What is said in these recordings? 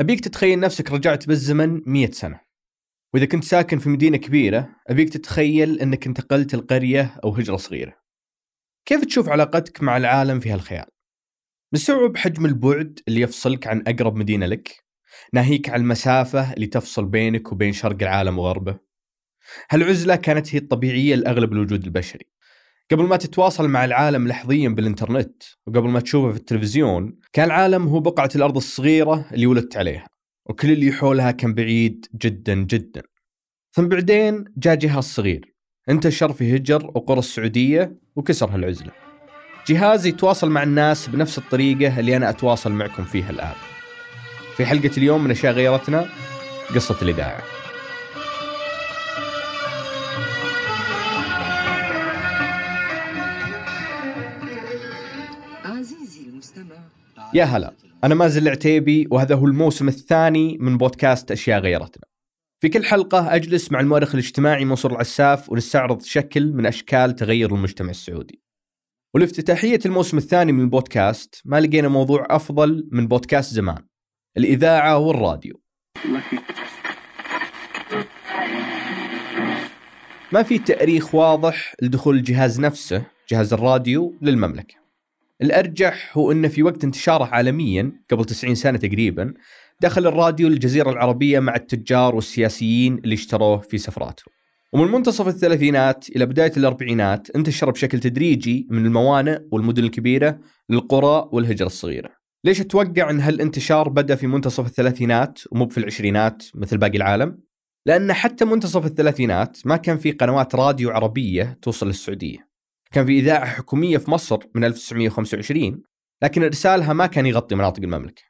أبيك تتخيل نفسك رجعت بالزمن مية سنة وإذا كنت ساكن في مدينة كبيرة أبيك تتخيل أنك انتقلت لقرية أو هجرة صغيرة كيف تشوف علاقتك مع العالم في هالخيال؟ مستوعب حجم البعد اللي يفصلك عن أقرب مدينة لك؟ ناهيك عن المسافة اللي تفصل بينك وبين شرق العالم وغربه؟ هالعزلة كانت هي الطبيعية لأغلب الوجود البشري قبل ما تتواصل مع العالم لحظيا بالإنترنت وقبل ما تشوفه في التلفزيون كان العالم هو بقعة الأرض الصغيرة اللي ولدت عليها وكل اللي حولها كان بعيد جدا جدا. ثم بعدين جاء جهاز صغير انتشر في هجر وقرى السعودية وكسر هالعزلة. جهاز يتواصل مع الناس بنفس الطريقة اللي أنا أتواصل معكم فيها الآن. في حلقة اليوم من أشياء غيرتنا قصة الإذاعة. يا هلا. أنا مازن العتيبي وهذا هو الموسم الثاني من بودكاست أشياء غيرتنا. في كل حلقة أجلس مع المؤرخ الاجتماعي منصور العساف ونستعرض شكل من أشكال تغير المجتمع السعودي. ولافتتاحية الموسم الثاني من البودكاست ما لقينا موضوع أفضل من بودكاست زمان الإذاعة والراديو. ما في تأريخ واضح لدخول الجهاز نفسه جهاز الراديو للمملكة. الأرجح هو أنه في وقت انتشاره عالميا قبل 90 سنة تقريبا دخل الراديو للجزيرة العربية مع التجار والسياسيين اللي اشتروه في سفراته. ومن منتصف الثلاثينات إلى بداية الأربعينات انتشر بشكل تدريجي من الموانئ والمدن الكبيرة للقرى والهجرة الصغيرة. ليش أتوقع أن هالانتشار بدأ في منتصف الثلاثينات ومو في العشرينات مثل باقي العالم؟ لأن حتى منتصف الثلاثينات ما كان في قنوات راديو عربية توصل للسعودية. كان في إذاعة حكومية في مصر من 1925 لكن إرسالها ما كان يغطي مناطق المملكة.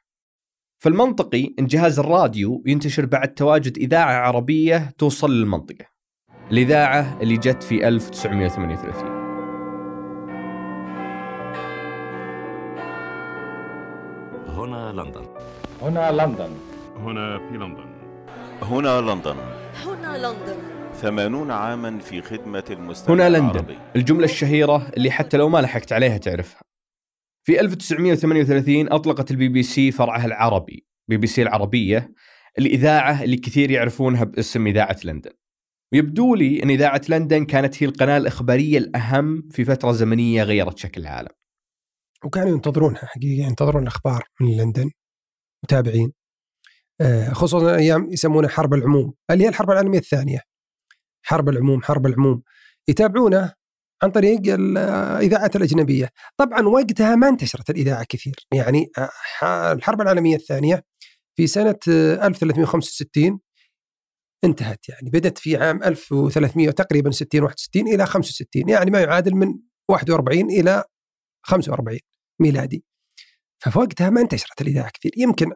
فالمنطقي أن جهاز الراديو ينتشر بعد تواجد إذاعة عربية توصل للمنطقة. الإذاعة اللي جت في 1938 هنا لندن. هنا لندن. هنا في لندن. هنا لندن. هنا لندن. ثمانون عاما في خدمة المستمع هنا لندن العربي. الجملة الشهيرة اللي حتى لو ما لحقت عليها تعرفها. في 1938 أطلقت البي بي سي فرعها العربي بي بي سي العربية الإذاعة اللي كثير يعرفونها باسم إذاعة لندن. ويبدو لي أن إذاعة لندن كانت هي القناة الإخبارية الأهم في فترة زمنية غيرت شكل العالم. وكانوا ينتظرونها حقيقة ينتظرون الأخبار من لندن متابعين. آه، خصوصا أيام يسمونها حرب العموم. اللي هي الحرب العالمية الثانية. حرب العموم حرب العموم. يتابعونه عن طريق الإذاعات الأجنبية. طبعا وقتها ما انتشرت الإذاعة كثير. يعني آه، الحرب العالمية الثانية في سنة آه، 1365 انتهت يعني. بدأت في عام 1300 تقريبا 60 61 إلى 65 يعني ما يعادل من 41 إلى 45 ميلادي. ففي وقتها ما انتشرت الإذاعة كثير. يمكن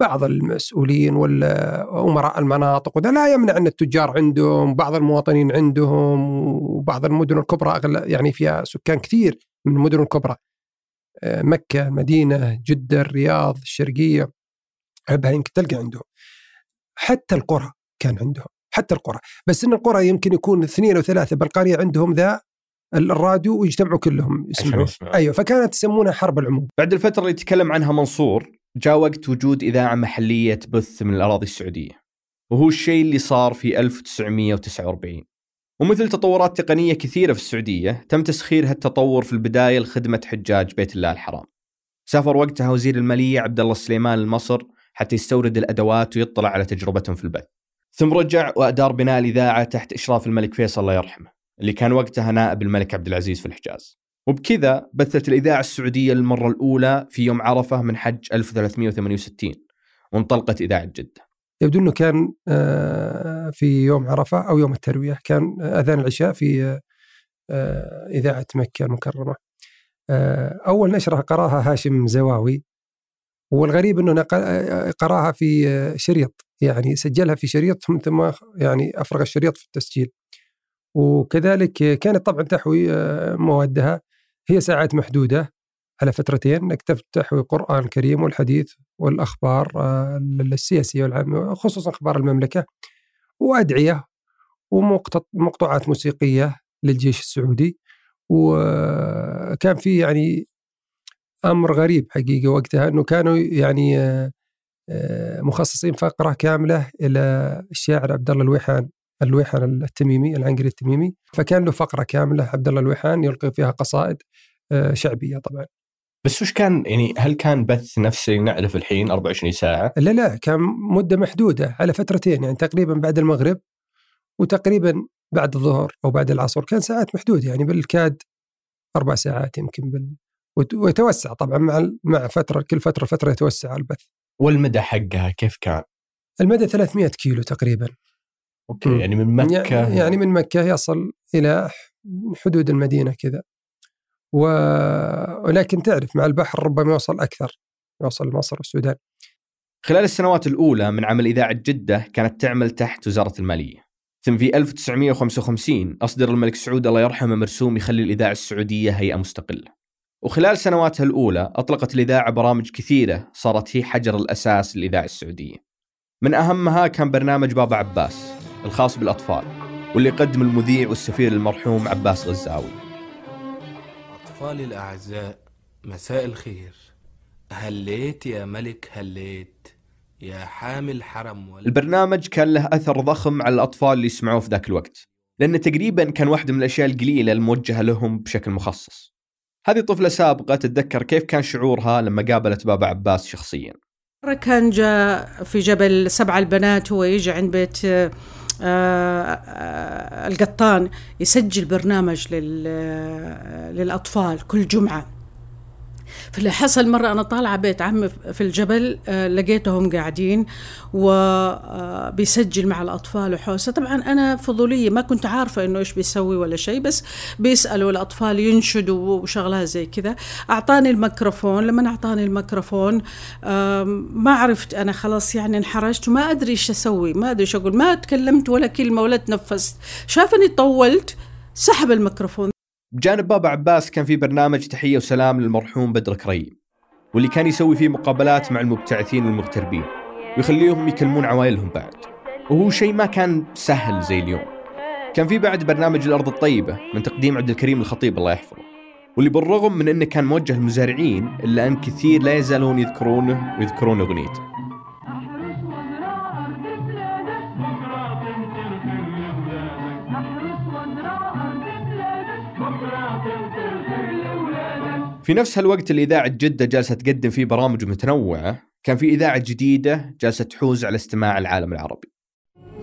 بعض المسؤولين ولا أمراء المناطق وده لا يمنع أن التجار عندهم بعض المواطنين عندهم وبعض المدن الكبرى يعني فيها سكان كثير من المدن الكبرى. آه، مكة المدينة جدة الرياض الشرقية أغلبها يمكن تلقى عندهم. حتى القرى كان عندهم حتى القرى. بس إن القرى يمكن يكون اثنين أو ثلاثة بالقريه عندهم ذا الراديو ويجتمعوا كلهم يسمعون. يسمعوا. أيوه فكانت يسمونها حرب العموم. بعد الفترة اللي تكلم عنها منصور جاء وقت وجود إذاعة محلية تبث من الأراضي السعودية وهو الشيء اللي صار في 1949 ومثل تطورات تقنية كثيرة في السعودية تم تسخير هالتطور في البداية لخدمة حجاج بيت الله الحرام. سافر وقتها وزير المالية عبد الله سليمان لمصر حتى يستورد الأدوات ويطلع على تجربتهم في البث. ثم رجع وأدار بناء الإذاعة تحت إشراف الملك فيصل الله يرحمه اللي كان وقتها نائب الملك عبد العزيز في الحجاز. وبكذا بثت الإذاعة السعودية للمرة الأولى في يوم عرفة من حج 1368 وانطلقت إذاعة جدة يبدو إنه كان آه، في يوم عرفة أو يوم التروية كان أذان العشاء في آه، إذاعة مكة المكرمة. آه، أول نشرة قرأها هاشم زواوي والغريب آه، قرأها في آه، شريط يعني سجلها في شريط ثم يعني أفرغ الشريط في التسجيل. وكذلك كانت طبعا تحوي آه، موادها هي ساعات محدودة على فترتين إنك تحوي القرآن الكريم والحديث والأخبار آه، السياسية والعامه خصوصا أخبار المملكة وأدعية ومقطوعات موسيقية للجيش السعودي وكان في يعني أمر غريب حقيقه وقتها إنه كانوا يعني آه، مخصصين فقرة كاملة إلى الشاعر عبد الله الويحان. الويحان التميمي العنقري التميمي. فكان له فقرة كاملة عبد الله الويحان يلقي فيها قصائد آه، شعبية طبعا. بس وش كان يعني هل كان بث نفسه نعرف الحين 24 ساعة؟ لا لا كان مدة محدودة على فترتين يعني تقريبا بعد المغرب وتقريبا بعد الظهر أو بعد العصر. كان ساعات محدودة يعني بالكاد أربع ساعات يمكن بال ويتوسع طبعا مع مع فترة كل فترة فترة يتوسع البث. والمدى حقها كيف كان؟ المدى 300 كيلو تقريبا. أوكي مم. يعني من مكة يعني يعني من مكة يصل إلى حدود المدينة كذا. و... ولكن تعرف مع البحر ربما يوصل أكثر يوصل مصر والسودان. خلال السنوات الأولى من عمل إذاعة جدة كانت تعمل تحت وزارة المالية. ثم في 1955 أصدر الملك سعود الله يرحمه مرسوم يخلي الإذاعة السعودية هيئة مستقلة. وخلال سنواتها الأولى أطلقت الإذاعة برامج كثيرة صارت هي حجر الأساس للإذاعة السعودية. من أهمها كان برنامج بابا عباس. الخاص بالأطفال واللي يقدم المذيع والسفير المرحوم عباس غزاوي. أطفالي الأعزاء مساء الخير. هليت يا ملك هليت يا حامل حرم ولا البرنامج كان له أثر ضخم على الأطفال اللي يسمعوه في ذاك الوقت لأنه تقريبا كان واحدة من الأشياء القليلة الموجهة لهم بشكل مخصص. هذه طفلة سابقة تتذكر كيف كان شعورها لما قابلت بابا عباس شخصيا. مرة كان جاء في جبل سبع البنات هو يجي عند بيت القطان يسجل برنامج لل- آه، للأطفال كل جمعة. فاللي حصل مرة أنا طالعة بيت عمي في الجبل آه، لقيتهم قاعدين وبيسجل مع الأطفال وحوسة. طبعا أنا فضولية ما كنت عارفة إنه إيش بيسوي ولا شيء بس بيسألوا الأطفال ينشدوا وشغلات زي كذا. أعطاني الميكروفون لما أعطاني الميكروفون ما عرفت أنا خلاص يعني انحرجت وما أدري إيش أسوي ما أدري إيش أقول. ما تكلمت ولا كلمة ولا تنفست. شافني طولت سحب الميكروفون. بجانب بابا عباس كان في برنامج تحية وسلام للمرحوم بدر كريم واللي كان يسوي فيه مقابلات مع المبتعثين والمغتربين ويخليهم يكلمون عوائلهم بعد. وهو شيء ما كان سهل زي اليوم. كان في بعد برنامج الأرض الطيبة من تقديم عبد الكريم الخطيب الله يحفظه واللي بالرغم من أنه كان موجه للمزارعين إلا أن كثير لا يزالون يذكرونه ويذكرون أغنيته. في نفس هالوقت اللي إذاعة جدة جالسة تقدم فيه برامج متنوعة كان في إذاعة جديدة جالسة تحوز على استماع العالم العربي.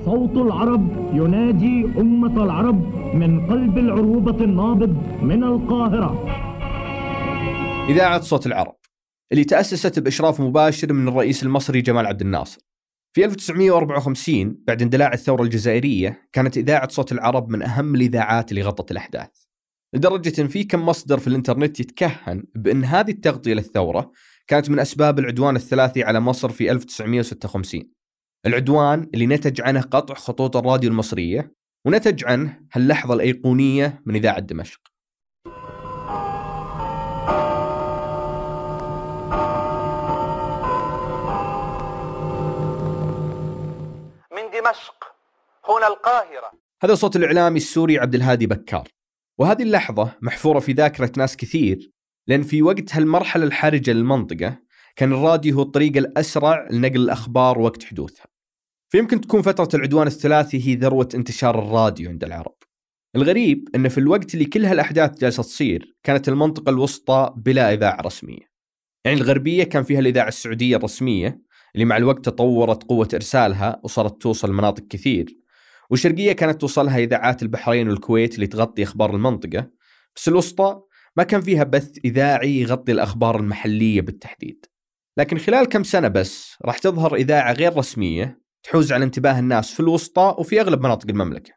صوت العرب يناجي أمة العرب من قلب العروبة النابض من القاهرة. إذاعة صوت العرب اللي تأسست بإشراف مباشر من الرئيس المصري جمال عبد الناصر. في 1954 بعد اندلاع الثورة الجزائرية كانت إذاعة صوت العرب من أهم الإذاعات اللي غطت الأحداث. لدرجة إن في كم مصدر في الإنترنت يتكهن بأن هذه التغطية للثورة كانت من أسباب العدوان الثلاثي على مصر في 1956 العدوان اللي نتج عنه قطع خطوط الراديو المصرية ونتج عنه هاللحظة الأيقونية من إذاعة دمشق. من دمشق هنا القاهرة. هذا صوت الإعلامي السوري عبد الهادي بكار. وهذه اللحظة محفورة في ذاكرة ناس كثير لأن في وقت هالمرحلة الحرجة للمنطقة كان الراديو هو الطريقة الأسرع لنقل الأخبار وقت حدوثها. فيمكن تكون فترة العدوان الثلاثي هي ذروة انتشار الراديو عند العرب. الغريب أن في الوقت اللي كل هالأحداث جالسة تصير كانت المنطقة الوسطى بلا إذاعة رسمية. يعني الغربية كان فيها الإذاعة السعودية الرسمية اللي مع الوقت تطورت قوة إرسالها وصارت توصل مناطق كثير. والشرقية كانت توصلها إذاعات البحرين والكويت اللي تغطي أخبار المنطقة. بس الوسطى ما كان فيها بث إذاعي يغطي الأخبار المحلية بالتحديد. لكن خلال كم سنة بس راح تظهر إذاعة غير رسمية تحوز على انتباه الناس في الوسطى وفي أغلب مناطق المملكة.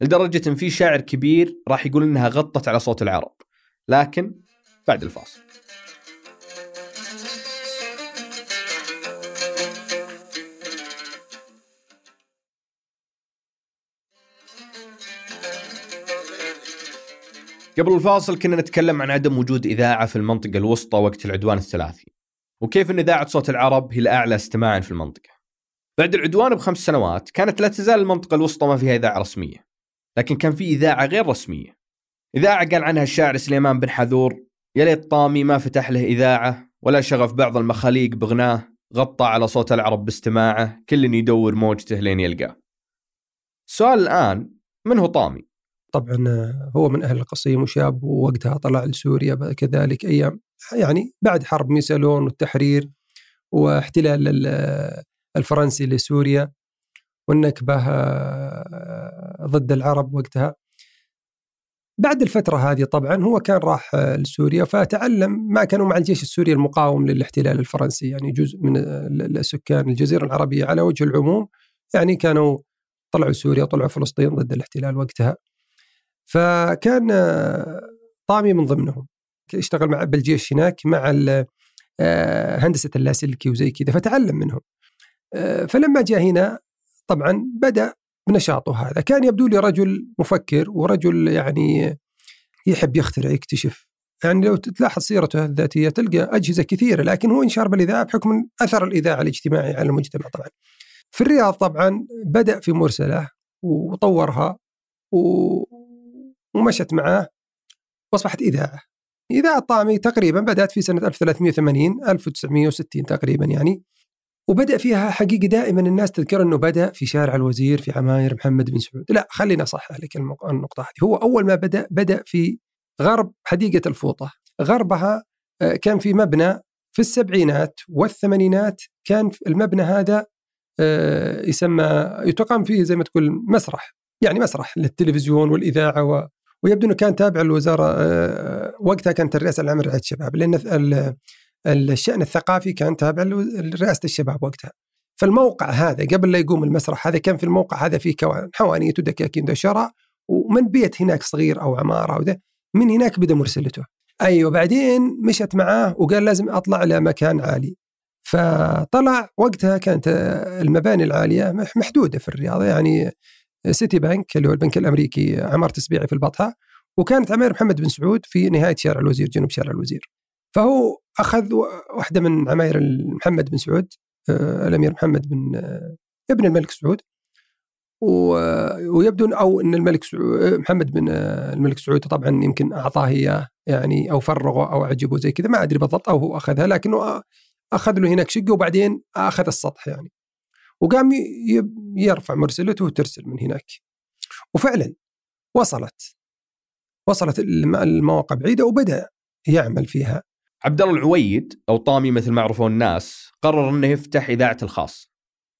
لدرجة إن في شاعر كبير راح يقول إنها غطت على صوت العرب. لكن بعد الفاصل. قبل الفاصل كنا نتكلم عن عدم وجود إذاعة في المنطقة الوسطى وقت العدوان الثلاثي وكيف أن إذاعة صوت العرب هي الأعلى استماعا في المنطقة. بعد العدوان بخمس سنوات كانت لا تزال المنطقة الوسطى ما فيها إذاعة رسمية لكن كان في إذاعة غير رسمية. إذاعة قال عنها الشاعر سليمان بن حذور يا ليت طامي ما فتح له إذاعة ولا شغف بعض المخاليق بغناه غطى على صوت العرب باستماعه كل يدور موجته لين يلقاه. السؤال الآن من هو طامي؟ طبعا آه، هو من أهل القصيم وشاب ووقتها طلع لسوريا كذلك أيام يعني بعد حرب ميسالون والتحرير واحتلال ال- الفرنسي لسوريا والنكبة آه، ضد العرب وقتها. بعد الفترة هذه طبعا هو كان راح آه، لسوريا فتعلم ما كانوا مع الجيش السوري المقاوم للاحتلال الفرنسي يعني جزء من آه، ال- السكان الجزيرة العربية على وجه العموم يعني كانوا طلعوا سوريا طلعوا فلسطين ضد الاحتلال وقتها. فكان طامي من ضمنهم. اشتغل مع بالجيش هناك مع آه، هندسة اللاسلكي وزي كذا فتعلم منهم. آه، فلما جاء هنا طبعا بدأ بنشاطه هذا. كان يبدو لي رجل مفكر ورجل يعني يحب يخترع يكتشف. يعني لو تلاحظ سيرته الذاتية تلقى أجهزة كثيرة لكن هو انشهر بالإذاعة بحكم أثر الإذاعة الاجتماعي على المجتمع طبعا. في الرياض طبعا بدأ في مرسلة وطورها ومشت معاه وأصبحت إذاعة. إذاعة طامي تقريبا بدأت في سنة 1380 1960 تقريبا يعني وبدأ فيها حقيقه دائما الناس تذكر إنه بدأ في شارع الوزير في عماير محمد بن سعود، لا خلينا أصحح لك النقطة هذه، هو أول ما بدأ بدأ في غرب حديقة الفوطة، غربها آه، كان في مبنى في السبعينات والثمانينات. كان المبنى هذا آه، يسمى يتقام فيه زي ما تقول مسرح. يعني مسرح للتلفزيون والإذاعة ويبدو إنه كان تابع للوزارة آه، وقتها كانت الرئاسه العامه لرعايه الشباب لأن ال- الشأن الثقافي كان تابع لرئاسة الشباب وقتها. فالموقع هذا قبل لا يقوم المسرح هذا كان في الموقع هذا فيه كوان حوانيت ودكاكين شرع ومن بيت هناك صغير أو عمارة ذا من هناك بدأ مرسلته. أيوه بعدين مشت معاه وقال لازم أطلع إلى مكان عالي. فطلع وقتها كانت المباني العالية مح- محدودة في الرياض يعني سيتي بنك اللي هو البنك الأمريكي عمار تسبيعي في البطحة. وكانت عمير محمد بن سعود في نهاية شارع الوزير جنوب شارع الوزير. فهو أخذ واحدة من عماير محمد بن سعود آه، الأمير محمد بن آه، ابن الملك سعود. ويبدو أو إن الملك سعود محمد بن آه، الملك سعود طبعا يمكن أعطاه إياه يعني أو فرغه أو أعجبه زي كذا ما أدري بالضبط أو هو أخذها لكنه أخذ له هناك شقة وبعدين أخذ السطح يعني. وقام يرفع مرسلته وترسل من هناك. وفعلا وصلت. وصلت الم- المواقع بعيدة وبدأ يعمل فيها. عبد الله العويد أو طامي مثل ما يعرفون الناس قرر إنه يفتح إذاعة الخاص.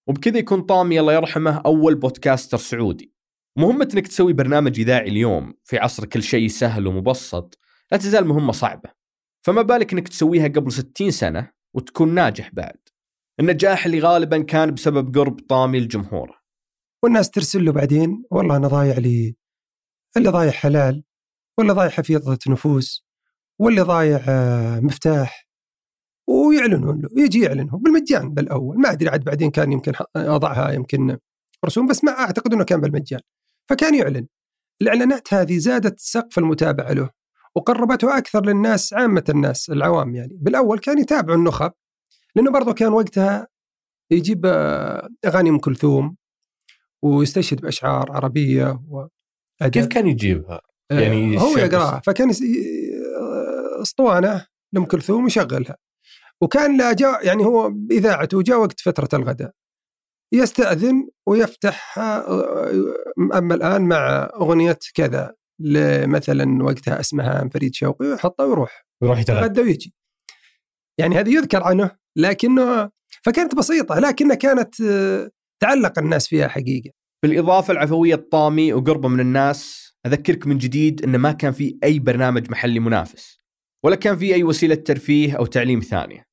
وبكذا يكون طامي الله يرحمه أول بودكاستر سعودي. مهمة إنك تسوي برنامج إذاعي اليوم في عصر كل شيء سهل ومبسط لا تزال مهمة صعبة. فما بالك إنك تسويها قبل 60 سنة وتكون ناجح بعد؟ النجاح اللي غالبا كان بسبب قرب طامي لجمهوره والناس ترسل له بعدين والله أنا ضايع لي اللي ضايع حلال ولا ضايع حفيظة نفوس واللي ضايع آه، مفتاح. ويعلنون له يجي يعلنه بالمجان بالأول. ما أدري عاد بعدين كان يمكن أضعها يمكن رسوم بس ما أعتقد إنه كان بالمجان. فكان يعلن. الإعلانات هذه زادت سقف المتابعة له وقربته أكثر للناس عامة الناس العوام يعني. بالأول كان يتابعوا النخب لأنه برضه كان وقتها يجيب آه، أغاني أم كلثوم ويستشهد بأشعار عربية و كيف كان يجيبها؟ يعني هو يقرأها. فكان ي- أسطوانة لأم كلثوم يشغلها وكان لا جاء يعني هو باذاعته جاء وقت فترة الغداء. يستأذن ويفتح أما الآن مع أغنية كذا مثلا وقتها اسمها فريد شوقي ويحطها ويروح. يروح يتغدى. ويجي. يعني هذه يذكر عنه لكنه فكانت بسيطة لكنها كانت آه، تعلق الناس فيها حقيقة. بالإضافة لعفوية طامي وقربة من الناس أذكرك من جديد أنه ما كان في أي برنامج محلي منافس ولا كان في أي وسيلة ترفيه أو تعليم ثانية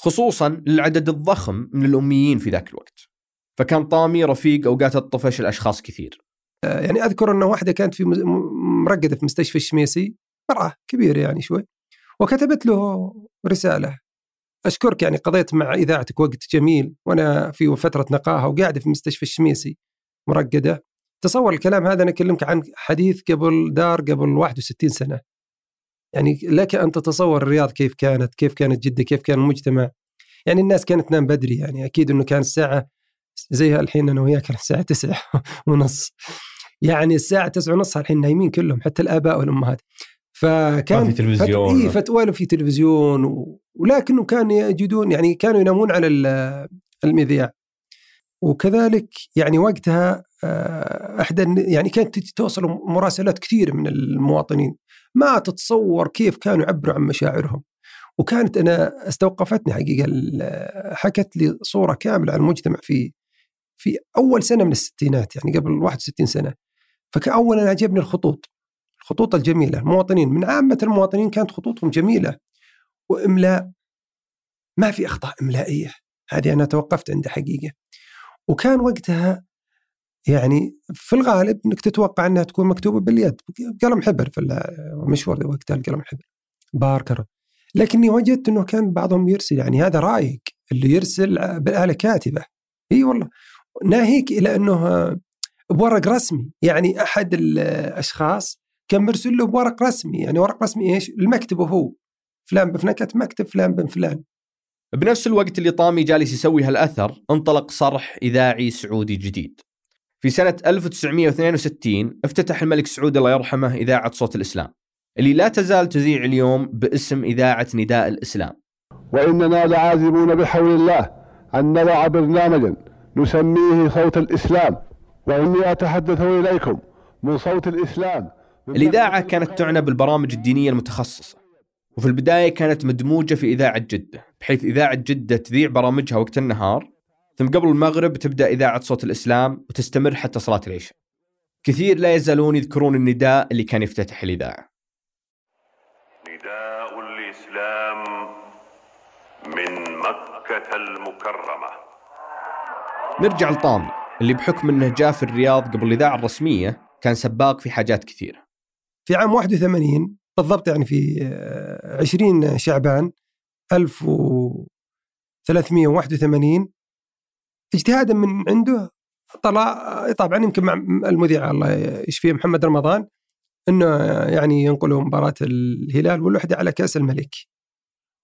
خصوصا للعدد الضخم من الأميين في ذاك الوقت. فكان طامي رفيق أوقات الطفش لأشخاص كثير. آه، يعني أذكر انه واحدة كانت في مز- م- مرقدة في مستشفى الشميسي مرأة كبيرة يعني شوي وكتبت له رسالة أشكرك يعني قضيت مع إذاعتك وقت جميل وأنا في فترة نقاهة وقاعدة في مستشفى الشميسي مرقدة. تصور الكلام هذا أنا أكلمك عن حديث قبل دار قبل 61 سنة. يعني لك أن تتصور الرياض كيف كانت كيف كانت جدة كيف كان المجتمع. يعني الناس كانت تنام بدري يعني أكيد إنه كان الساعة زيها الحين أنا وياك الساعة 9 ونص. يعني الساعة 9 ونص الحين نايمين كلهم حتى الآباء والأمهات. فكان في تلفزيون. فت... إيه فتوى له في تلفزيون و... ولكنه كانوا يجدون يعني كانوا ينامون على ال- المذياع وكذلك يعني وقتها آه، احدى يعني كانت توصل مراسلات كثير من المواطنين. ما تتصور كيف كانوا يعبروا عن مشاعرهم. وكانت أنا استوقفتني حقيقة حكت لي صورة كاملة عن المجتمع في في أول سنة من الستينات يعني قبل 61 سنة. فكأولا عجبني الخطوط. الخطوط الجميله المواطنين من عامة المواطنين كانت خطوطهم جميلة. وإملاء ما في أخطاء إملائية. هذه أنا توقفت عندها حقيقة. وكان وقتها يعني في الغالب إنك تتوقع إنها تكون مكتوبة باليد. قلم حبر في ال- مشهور وقتها القلم الحبر باركر لكني وجدت إنه كان بعضهم يرسل يعني هذا رايق اللي يرسل بالاله كاتبة. إي والله. ناهيك إلى إنه بورق رسمي. يعني أحد الأشخاص كان مرسل له بورق رسمي يعني ورق رسمي إيش؟ المكتب هو. فلان بن كتب مكتب فلان بن فلان بنفس الوقت اللي طامي جالس يسوي هالأثر انطلق صرح إذاعي سعودي جديد. في سنة 1962 افتتح الملك سعود الله يرحمه إذاعة صوت الإسلام اللي لا تزال تذيع اليوم باسم إذاعة نداء الإسلام. وإننا لعازمون بحول الله أن نضع برنامجا نسميه صوت الإسلام وإني أتحدث إليكم من صوت الإسلام. الإذاعة كانت تعنى بالبرامج الدينية المتخصصة وفي البداية كانت مدموجة في إذاعة جدة بحيث إذاعة جدة تذيع برامجها وقت النهار ثم قبل المغرب تبدأ إذاعة صوت الإسلام وتستمر حتى صلاة العشاء. كثير لا يزالون يذكرون النداء اللي كان يفتتح الإذاعة. نداء الإسلام من مكة المكرمة. نرجع لطامي اللي بحكم إنه جاء في الرياض قبل الإذاعة الرسمية كان سباق في حاجات كثيرة. في عام 81 بالضبط يعني في آه، 20 شعبان 1381 اجتهادا من عنده طلع طبعا يمكن مع المذيع الله يشفيه محمد رمضان إنه يعني ينقلوا مباراة الهلال والوحدة على كأس الملك.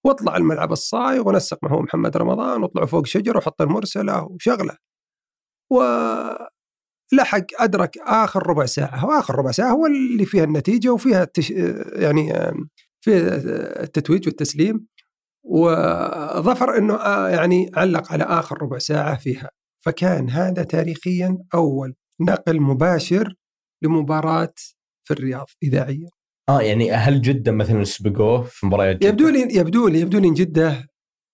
واطلع الملعب الصايغ ونسق معه محمد رمضان واطلعوا فوق شجرة وحط المرسلة وشغلة. ولحق أدرك آخر ربع ساعة واخر ربع ساعة هو اللي فيها النتيجة وفيها التش... يعني فيها التتويج والتسليم وظفر إنه آه يعني علق على آخر ربع ساعة فيها. فكان هذا تاريخيا أول نقل مباشر لمباراة في الرياض اذاعيا. آه يعني هل جدة مثلا سبقوه في مباريات؟ يبدو لي يبدو لي يبدو لي جدة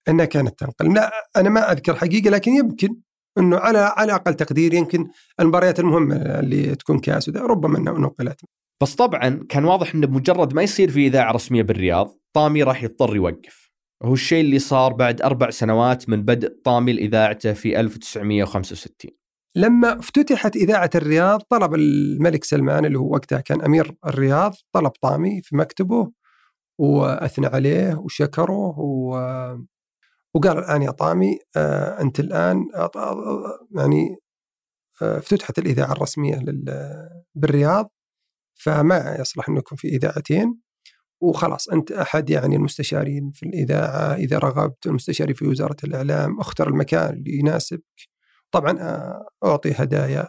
إنها كانت تنقل. لا أنا ما أذكر حقيقة لكن يمكن إنه على على أقل تقدير يمكن المباريات المهمة اللي تكون كأس وذا ربما نقلت. بس طبعا كان واضح إنه بمجرد ما يصير في إذاعة رسمية بالرياض طامي راح يضطر يوقف. وهو الشيء اللي صار بعد أربع سنوات من بدء طامي لإذاعته في 1965 لما افتتحت إذاعة الرياض طلب الملك سلمان اللي هو وقتها كان أمير الرياض طلب طامي في مكتبه وأثنى عليه وشكره و... وقال الآن يا طامي آه أنت الآن آه، آه، يعني آه، افتتحت الإذاعة الرسمية. بالرياض فما يصلح انه يكون في إذاعتين وخلاص أنت أحد يعني المستشارين في الإذاعة إذا رغبت المستشاري في وزارة الإعلام اختر المكان اللي يناسبك طبعا آه، أعطي هدايا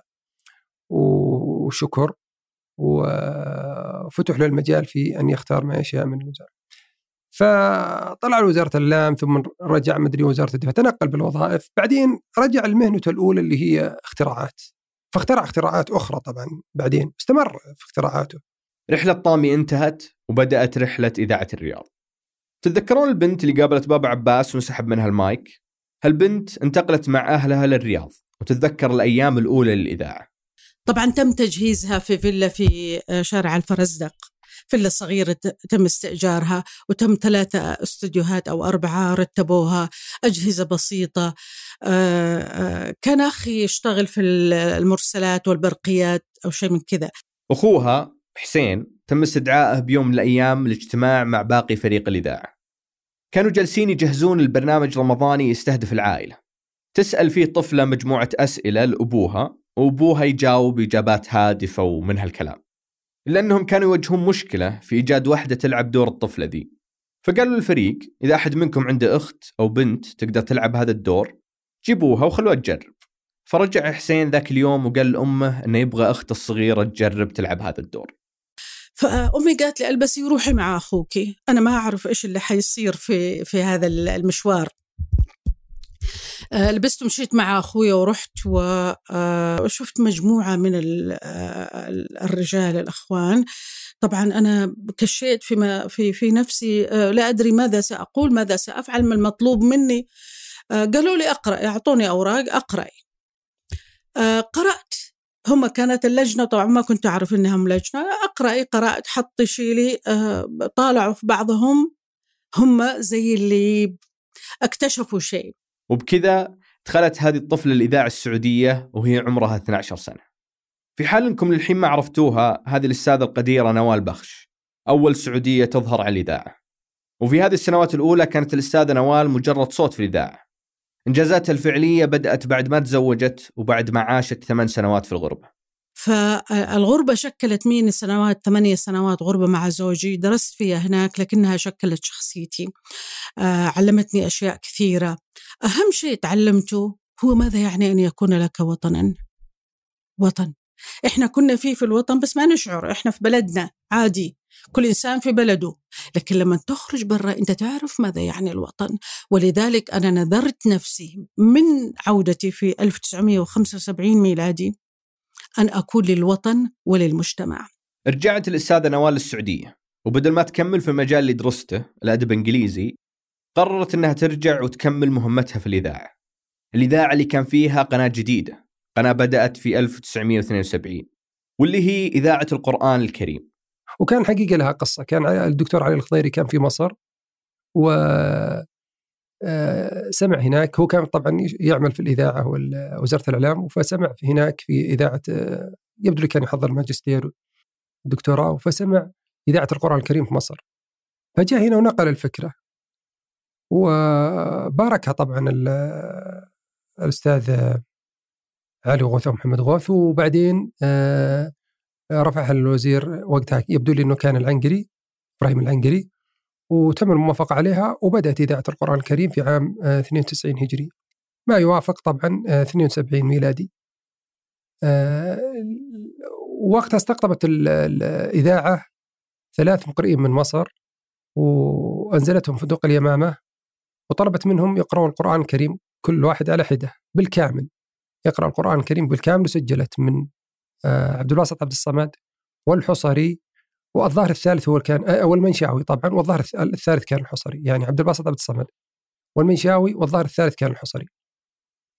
وشكر وفتح له المجال في أن يختار ما يشاء من الوزاره. فطلع لوزاره الإعلام ثم رجع مدري وزارة الدفاع تنقل بالوظائف بعدين رجع لمهنته الأولى اللي هي اختراعات. فاخترع اختراعات أخرى طبعا بعدين استمر في اختراعاته. رحلة طامي انتهت وبدأت رحلة إذاعة الرياض. تتذكرون البنت اللي قابلت بابا عباس وانسحب منها المايك؟ هالبنت انتقلت مع أهلها للرياض وتتذكر الأيام الأولى للإذاعة. طبعا تم تجهيزها في فيلا في شارع الفرزدق. فيلا صغيرة تم استئجارها وتم ثلاثة استوديوهات أو أربعة رتبوها أجهزة بسيطة كان أخي يشتغل في المرسلات والبرقيات أو شيء من كذا. أخوها حسين تم استدعائه بيوم من الأيام للاجتماع مع باقي فريق الإذاعة. كانوا جالسين يجهزون البرنامج رمضاني يستهدف العائلة. تسأل فيه طفلة مجموعة أسئلة لأبوها وأبوها يجاوب إجابات هادفة ومن هالكلام. إلا أنهم كانوا يواجهون مشكلة في إيجاد واحدة تلعب دور الطفلة ذي. فقالوا للفريق إذا أحد منكم عنده أخت أو بنت تقدر تلعب هذا الدور جيبوها وخلوها تجرب. فرجع حسين ذاك اليوم وقال لأمه أنه يبغى أخته الصغيرة تجرب تلعب هذا الدور. فامي قالت لي ألبسي وروحي مع أخوك أنا ما أعرف إيش اللي حيصير في في هذا المشوار. لبست ومشيت مع أخوي ورحت وشفت آه، مجموعة من آه، الرجال الأخوان. طبعا أنا كشيت فيما في في نفسي لا أدري ماذا سأقول ماذا سأفعل ما المطلوب مني. قالوا لي اقرأ أعطوني أوراق أقرأي. قرأت. هم كانت اللجنة طبعا ما كنت أعرف إنهم لجنة. أقرأي قرأت حطي شيلي. طالعوا في بعضهم. هم زي اللي اكتشفوا شيء. وبكذا دخلت هذه الطفلة الإذاعة السعودية وهي عمرها 12 سنة. في حال أنكم للحين ما عرفتوها هذه الأستاذة القديرة نوال بخش أول سعودية تظهر على الإذاعة. وفي هذه السنوات الأولى كانت الأستاذة نوال مجرد صوت في الإذاعة. إنجازاتها الفعلية بدأت بعد ما تزوجت وبعد ما عاشت ثمان سنوات في الغربة. فالغربة شكلت مين سنوات ثمانية سنوات غربة مع زوجي. درست فيها هناك لكنها شكلت شخصيتي. آه، علمتني أشياء كثيرة. أهم شيء تعلمته هو ماذا يعني أن يكون لك وطنا؟ وطن. إحنا كنا فيه في الوطن بس ما نشعر. إحنا في بلدنا. عادي. كل إنسان في بلده. لكن لما تخرج برا أنت تعرف ماذا يعني الوطن. ولذلك أنا نذرت نفسي من عودتي في 1975 ميلادي. أن أكون للوطن وللمجتمع. رجعت الأستاذة نوال السعودية وبدل ما تكمل في المجال اللي درسته الأدب الإنجليزي قررت أنها ترجع وتكمل مهمتها في الإذاعة. الإذاعة اللي كان فيها قناة جديدة قناة بدأت في 1972 واللي هي إذاعة القرآن الكريم. وكان حقيقة لها قصة كان الدكتور علي الخضيري كان في مصر و سمع هناك. هو كان طبعا يعمل في الإذاعة وزارة الإعلام فسمع هناك في إذاعة آه، يبدو لي كان يحضر الماجستير والدكتوراه فسمع إذاعة القرآن الكريم في مصر. فجاء هنا ونقل الفكرة. وباركها طبعا الأستاذ علي غوث محمد غوث. وبعدين آه، رفعها الوزير وقتها يبدو لي إنه كان العنقري إبراهيم العنقري. وتم الموافقة عليها وبدأت إذاعة القرآن الكريم في عام 92 آه، هجري. ما يوافق طبعا 72 آه، ميلادي. آه، وقتها استقطبت الإذاعة ثلاث مقرئين من مصر وأنزلتهم فندق اليمامة وطلبت منهم يقرأون القرآن الكريم كل واحد على حدة بالكامل. يقرأ القرآن الكريم بالكامل وسجلت من عبد الباسط عبد الصمد والحصري والظاهر الثالث هو كان أو المنشاوي طبعا والظاهر الثالث كان الحصري يعني عبد الباسط عبد الصمد والمنشاوي والظاهر الثالث كان الحصري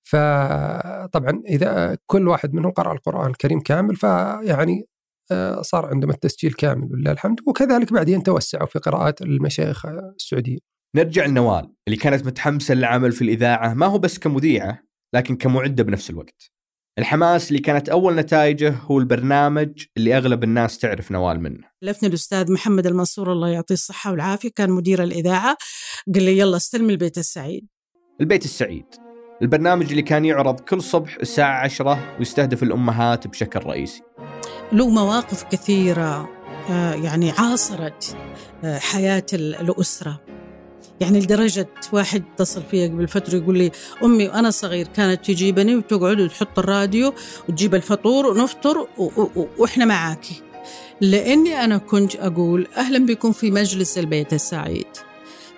فطبعا إذا كل واحد منهم قرأ القرآن الكريم كامل فيعني آه، صار عندهم التسجيل كامل ولله الحمد وكذلك بعدين توسعوا في قراءات المشايخ السعوديين. نرجع لنوال اللي كانت متحمسه للعمل في الإذاعة ما هو بس كمذيعة لكن كمعدة بنفس الوقت. الحماس اللي كانت أول نتائجه هو البرنامج اللي أغلب الناس تعرف نوال منه. لفني الأستاذ محمد المنصور الله يعطيه الصحة والعافية كان مدير الإذاعة قال لي يلا استلم البيت السعيد. البيت السعيد. البرنامج اللي كان يعرض كل صبح الساعة عشرة ويستهدف الأمهات بشكل رئيسي. له مواقف كثيرة آه، يعني عاصرت آه، حياة الأسرة. يعني لدرجة واحد اتصل فيا قبل فترة يقول لي أمي وأنا صغير كانت تجيبني وتقعد وتحط الراديو وتجيب الفطور ونفطر وإحنا معاكي لأني أنا كنت أقول أهلا بكم في مجلس البيت السعيد.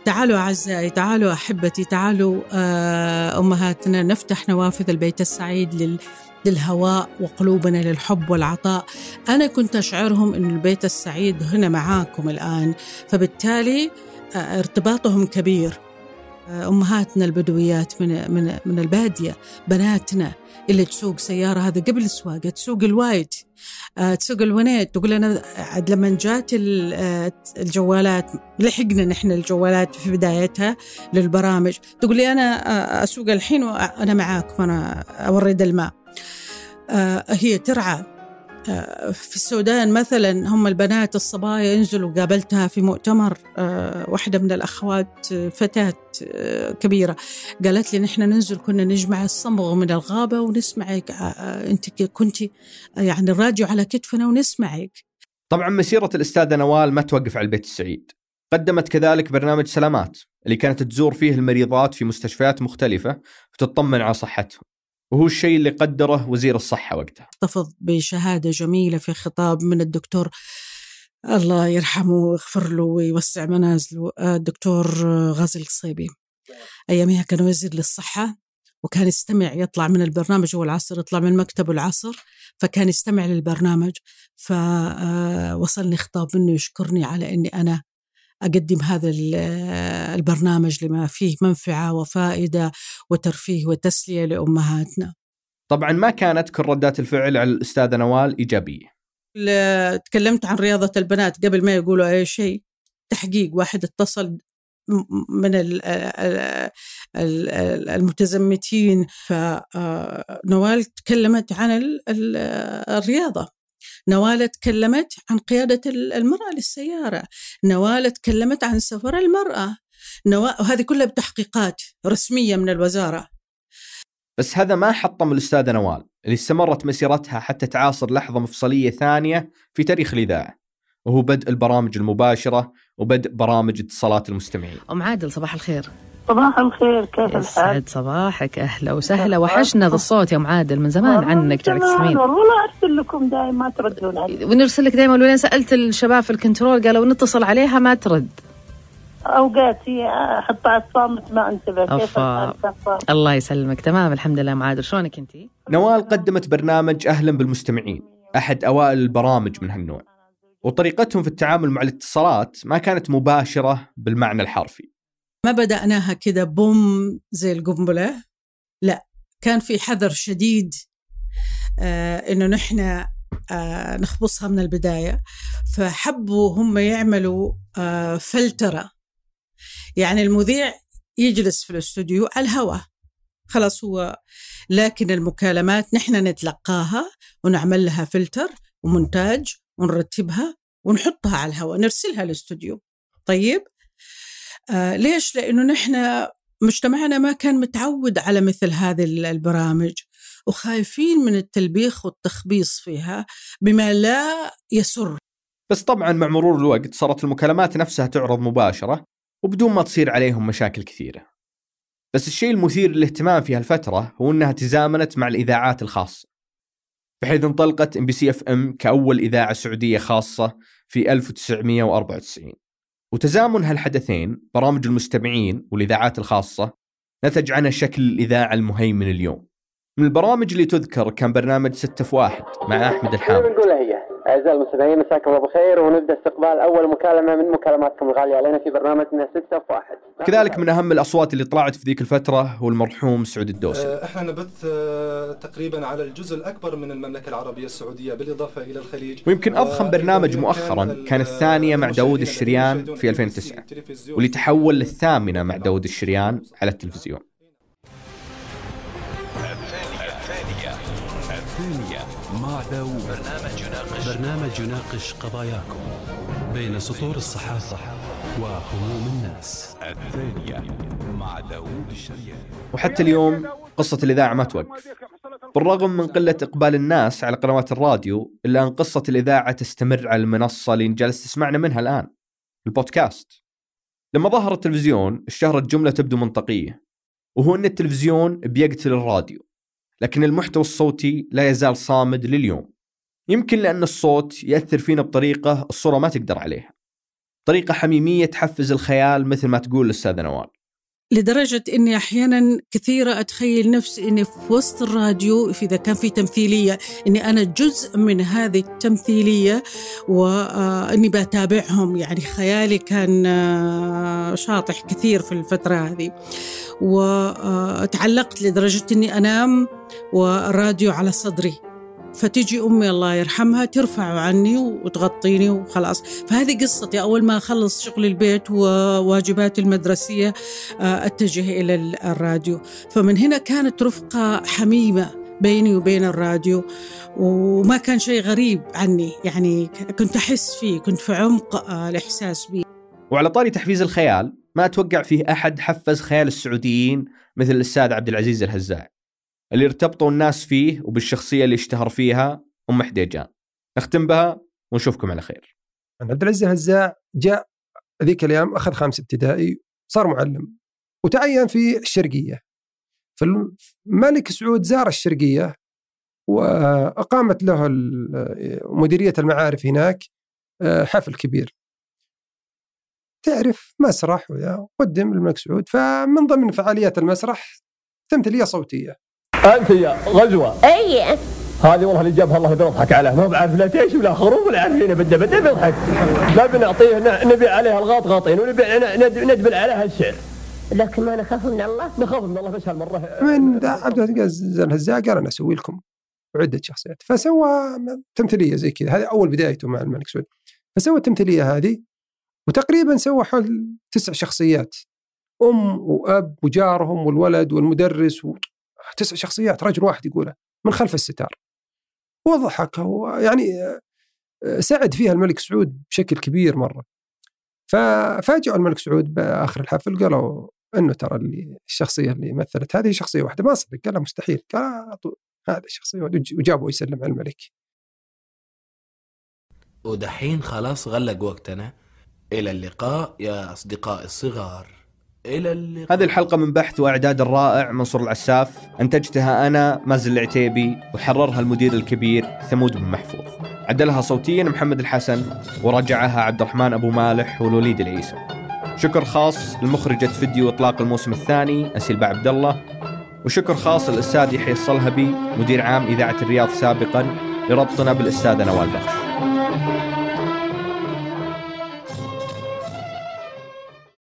تعالوا أعزائي تعالوا أحبتي تعالوا آه، أمهاتنا نفتح نوافذ البيت السعيد لل للهواء وقلوبنا للحب والعطاء. أنا كنت أشعرهم أن البيت السعيد هنا معاكم الآن. فبالتالي ارتباطهم كبير. أمهاتنا البدويات من من من البادية بناتنا اللي تسوق سيارة هذا قبل السواقة تسوق الوايد تسوق الونيت تقول أنا عاد لما جات الجوالات لحقنا نحن الجوالات في بدايتها للبرامج تقول لي أنا أسوق الحين وأنا معاك وأنا اورد الماء. هي ترعى في السودان مثلا هم البنات الصبايا ينزلوا قابلتها في مؤتمر آه، واحدة من الأخوات آه، فتاة آه، كبيرة. قالت لي نحن ننزل كنا نجمع الصمغ من الغابة ونسمعك أنت كنت يعني الراديو على كتفنا ونسمعك. طبعا مسيرة الأستاذة نوال ما توقف على البيت السعيد. قدمت كذلك برنامج سلامات اللي كانت تزور فيه المريضات في مستشفيات مختلفة وتطمن على صحتهم. وهو الشيء اللي قدره وزير الصحة وقتها. احتفظ بشهادة جميلة في خطاب من الدكتور الله يرحمه ويغفر له ويوسع منازله آه، الدكتور غازي القصيبي. أيامها كان وزير للصحة وكان يستمع يطلع من البرنامج هو العصر يطلع من مكتبه العصر فكان يستمع للبرنامج. فوصلني خطاب منه يشكرني على أني أنا أقدم هذا البرنامج لما فيه منفعة وفائدة وترفيه وتسلية لأمهاتنا. طبعا ما كانت كل ردات الفعل على الأستاذة نوال إيجابية. تكلمت عن رياضة البنات قبل ما يقولوا أي شيء. تحقيق واحد اتصل من المتزمتين. فنوال تكلمت عن الرياضة. نوال تكلمت عن قيادة المرأة للسيارة نوال تكلمت عن سفر المرأة نوال وهذه كلها بتحقيقات رسمية من الوزارة. بس هذا ما حطم الأستاذة نوال اللي استمرت مسيرتها حتى تعاصر لحظة مفصلية ثانية في تاريخ الإذاعة وهو بدء البرامج المباشرة وبدء برامج اتصالات المستمعين. أم عادل صباح الخير. صباح الخير كيف الحال؟ يسعد صباحك أهلا وسهلا. وحشنا ذا الصوت يا أم عادل من زمان عنك جعلك تسمعين. والله أرسل لكم دائما ما تردون علي. ونرسل لك دائما ولين سألت الشباب في الكنترول قالوا نتصل عليها ما ترد. أوقات هي احطها صامت ما انتبه كيف الله يسلمك. تمام الحمد لله أم عادل. شلونك انت؟ نوال قدمت برنامج أهلا بالمستمعين أحد أوائل البرامج من هالنوع. وطريقتهم في التعامل مع الاتصالات ما كانت مباشرة بالمعنى الحرفي. ما بدأناها كده بوم زي القنبلة؟ لا كان في حذر شديد آه إنه نحن آه نخبصها من البداية. فحبوا هم يعملوا آه فلترة. يعني المذيع يجلس في الاستوديو على الهواء. خلاص هو. لكن المكالمات نحن نتلقاها ونعمل لها فلتر ومونتاج ونرتبها ونحطها على الهواء نرسلها الاستوديو طيب؟ آه ليش؟ لأنه نحن مجتمعنا ما كان متعود على مثل هذه البرامج وخايفين من التلبيخ والتخبيص فيها بما لا يسر. بس طبعا مع مرور الوقت صارت المكالمات نفسها تعرض مباشرة وبدون ما تصير عليهم مشاكل كثيرة. بس الشيء المثير للاهتمام في هالفترة هو أنها تزامنت مع الإذاعات الخاصة. بحيث انطلقت ام بي سي إف إم كأول إذاعة سعودية خاصة في 1994 وتزامن هالحدثين برامج المستمعين والإذاعات الخاصة نتج عنها شكل الإذاعة المهيمن اليوم. من البرامج اللي تذكر كان برنامج ستة في واحد مع أحمد الحامد. أعزائي المستمعين مساكم الله بخير ونبدأ استقبال أول مكالمة من مكالماتكم الغالية. علينا في برنامجنا ستة في واحد. كذلك من أهم الأصوات اللي طلعت في ذيك الفترة هو المرحوم سعود الدوسري. آه، إحنا نبث آه، تقريبا على الجزء الأكبر من المملكة العربية السعودية بالإضافة إلى الخليج. ويمكن أضخم برنامج مؤخرا كان الثانية مع داود الشريان في 2009 واللي تحول للثامنة مع داود الشريان على التلفزيون. مع داوود. برنامج يناقش برنامج يناقش قضاياكم بين سطور الصحافة وهموم الناس. الثانية مع داوود الشريان. وحتى اليوم قصة الإذاعة ما توقف. بالرغم من قلة إقبال الناس على قنوات الراديو إلا أن قصة الإذاعة تستمر على المنصة اللي جالس تسمعنا منها الآن البودكاست. لما ظهر التلفزيون اشتهرت جملة تبدو منطقية وهو أن التلفزيون بيقتل الراديو. لكن المحتوى الصوتي لا يزال صامد لليوم. يمكن لأن الصوت يأثر فينا بطريقة الصورة ما تقدر عليها. طريقة حميمية تحفز الخيال مثل ما تقول الأستاذة نوال. لدرجة إني أحيانا كثيرة أتخيل نفسي إني في وسط الراديو إذا كان في تمثيلية إني أنا جزء من هذه التمثيلية وإني بتابعهم. يعني خيالي كان آه، شاطح كثير في الفترة هذه. وتعلقت لدرجة إني أنام والراديو على صدري. فتجي أمي الله يرحمها ترفع عني وتغطيني وخلاص. فهذه قصتي. أول ما أخلص شغل البيت وواجباتي المدرسية آه، أتجه إلى الراديو. فمن هنا كانت رفقة حميمة بيني وبين الراديو وما كان شيء غريب عني. يعني كنت أحس فيه كنت في عمق آه، الإحساس به وعلى طاري تحفيز الخيال ما أتوقع فيه أحد حفز خيال السعوديين مثل الأستاذ عبد العزيز الهزاع اللي ارتبطوا الناس فيه وبالشخصية اللي اشتهر فيها أم حديجان نختم بها ونشوفكم على خير. عبد العزيز الهزاع جاء ذيك الأيام أخذ خامس ابتدائي صار معلم وتعين في الشرقية. فالملك سعود زار الشرقية وأقامت له مديرية المعارف هناك آه، حفل كبير. تعرف مسرح قدم الملك سعود فمن ضمن فعاليات المسرح تمثيلية صوتية. أنت يا غزوة. أي. هذه والله اللي جابها الله بنضحك عليه ما بعرف لا تيش ولا خروف ولا عارفين بده بده بيضحك. لا بنعطيه ن- نبيع عليها الغاط غاطين ونبيع ند- ندبل عليها السعر لكن ما نخاف من الله. نخاف من الله بس هالمرة. من عبد العزيز الهزاع قال أنا أسوي لكم عدة شخصيات. فسوى تمثيلية زي كذا. هذه أول بدايته مع الملك سعود. فسوى التمثيلية هذه وتقريبا سوى حول تسع شخصيات. أم وأب وجارهم والولد والمدرس و... تسع شخصيات رجل واحد يقولها من خلف الستار. وضحك يعني آه، ساعد فيها الملك سعود بشكل كبير مرة. ففاجئوا الملك سعود بآخر الحفل قالوا إنه ترى اللي الشخصية اللي مثلت هذه شخصية واحدة. ما صدق قال مستحيل. قال أعطوا هذا واحدة. وجابوا يسلم على الملك. ودحين خلاص غلق وقتنا. إلى اللقاء يا أصدقائي الصغار. إلى اللقاء. هذه الحلقة من بحث وإعداد الرائع منصور العساف. أنتجتها أنا مازن العتيبي وحررها المدير الكبير ثمود بن محفوظ. عدلها صوتيا محمد الحسن وراجعها عبد الرحمن أبو مالح والوليد العيسى. شكر خاص لمخرجة فيديو إطلاق الموسم الثاني أسيل عبد الله. وشكر خاص للأستاذ يحيى الصلهبي مدير عام إذاعة الرياض سابقا لربطنا بالأستاذة نوال بخش.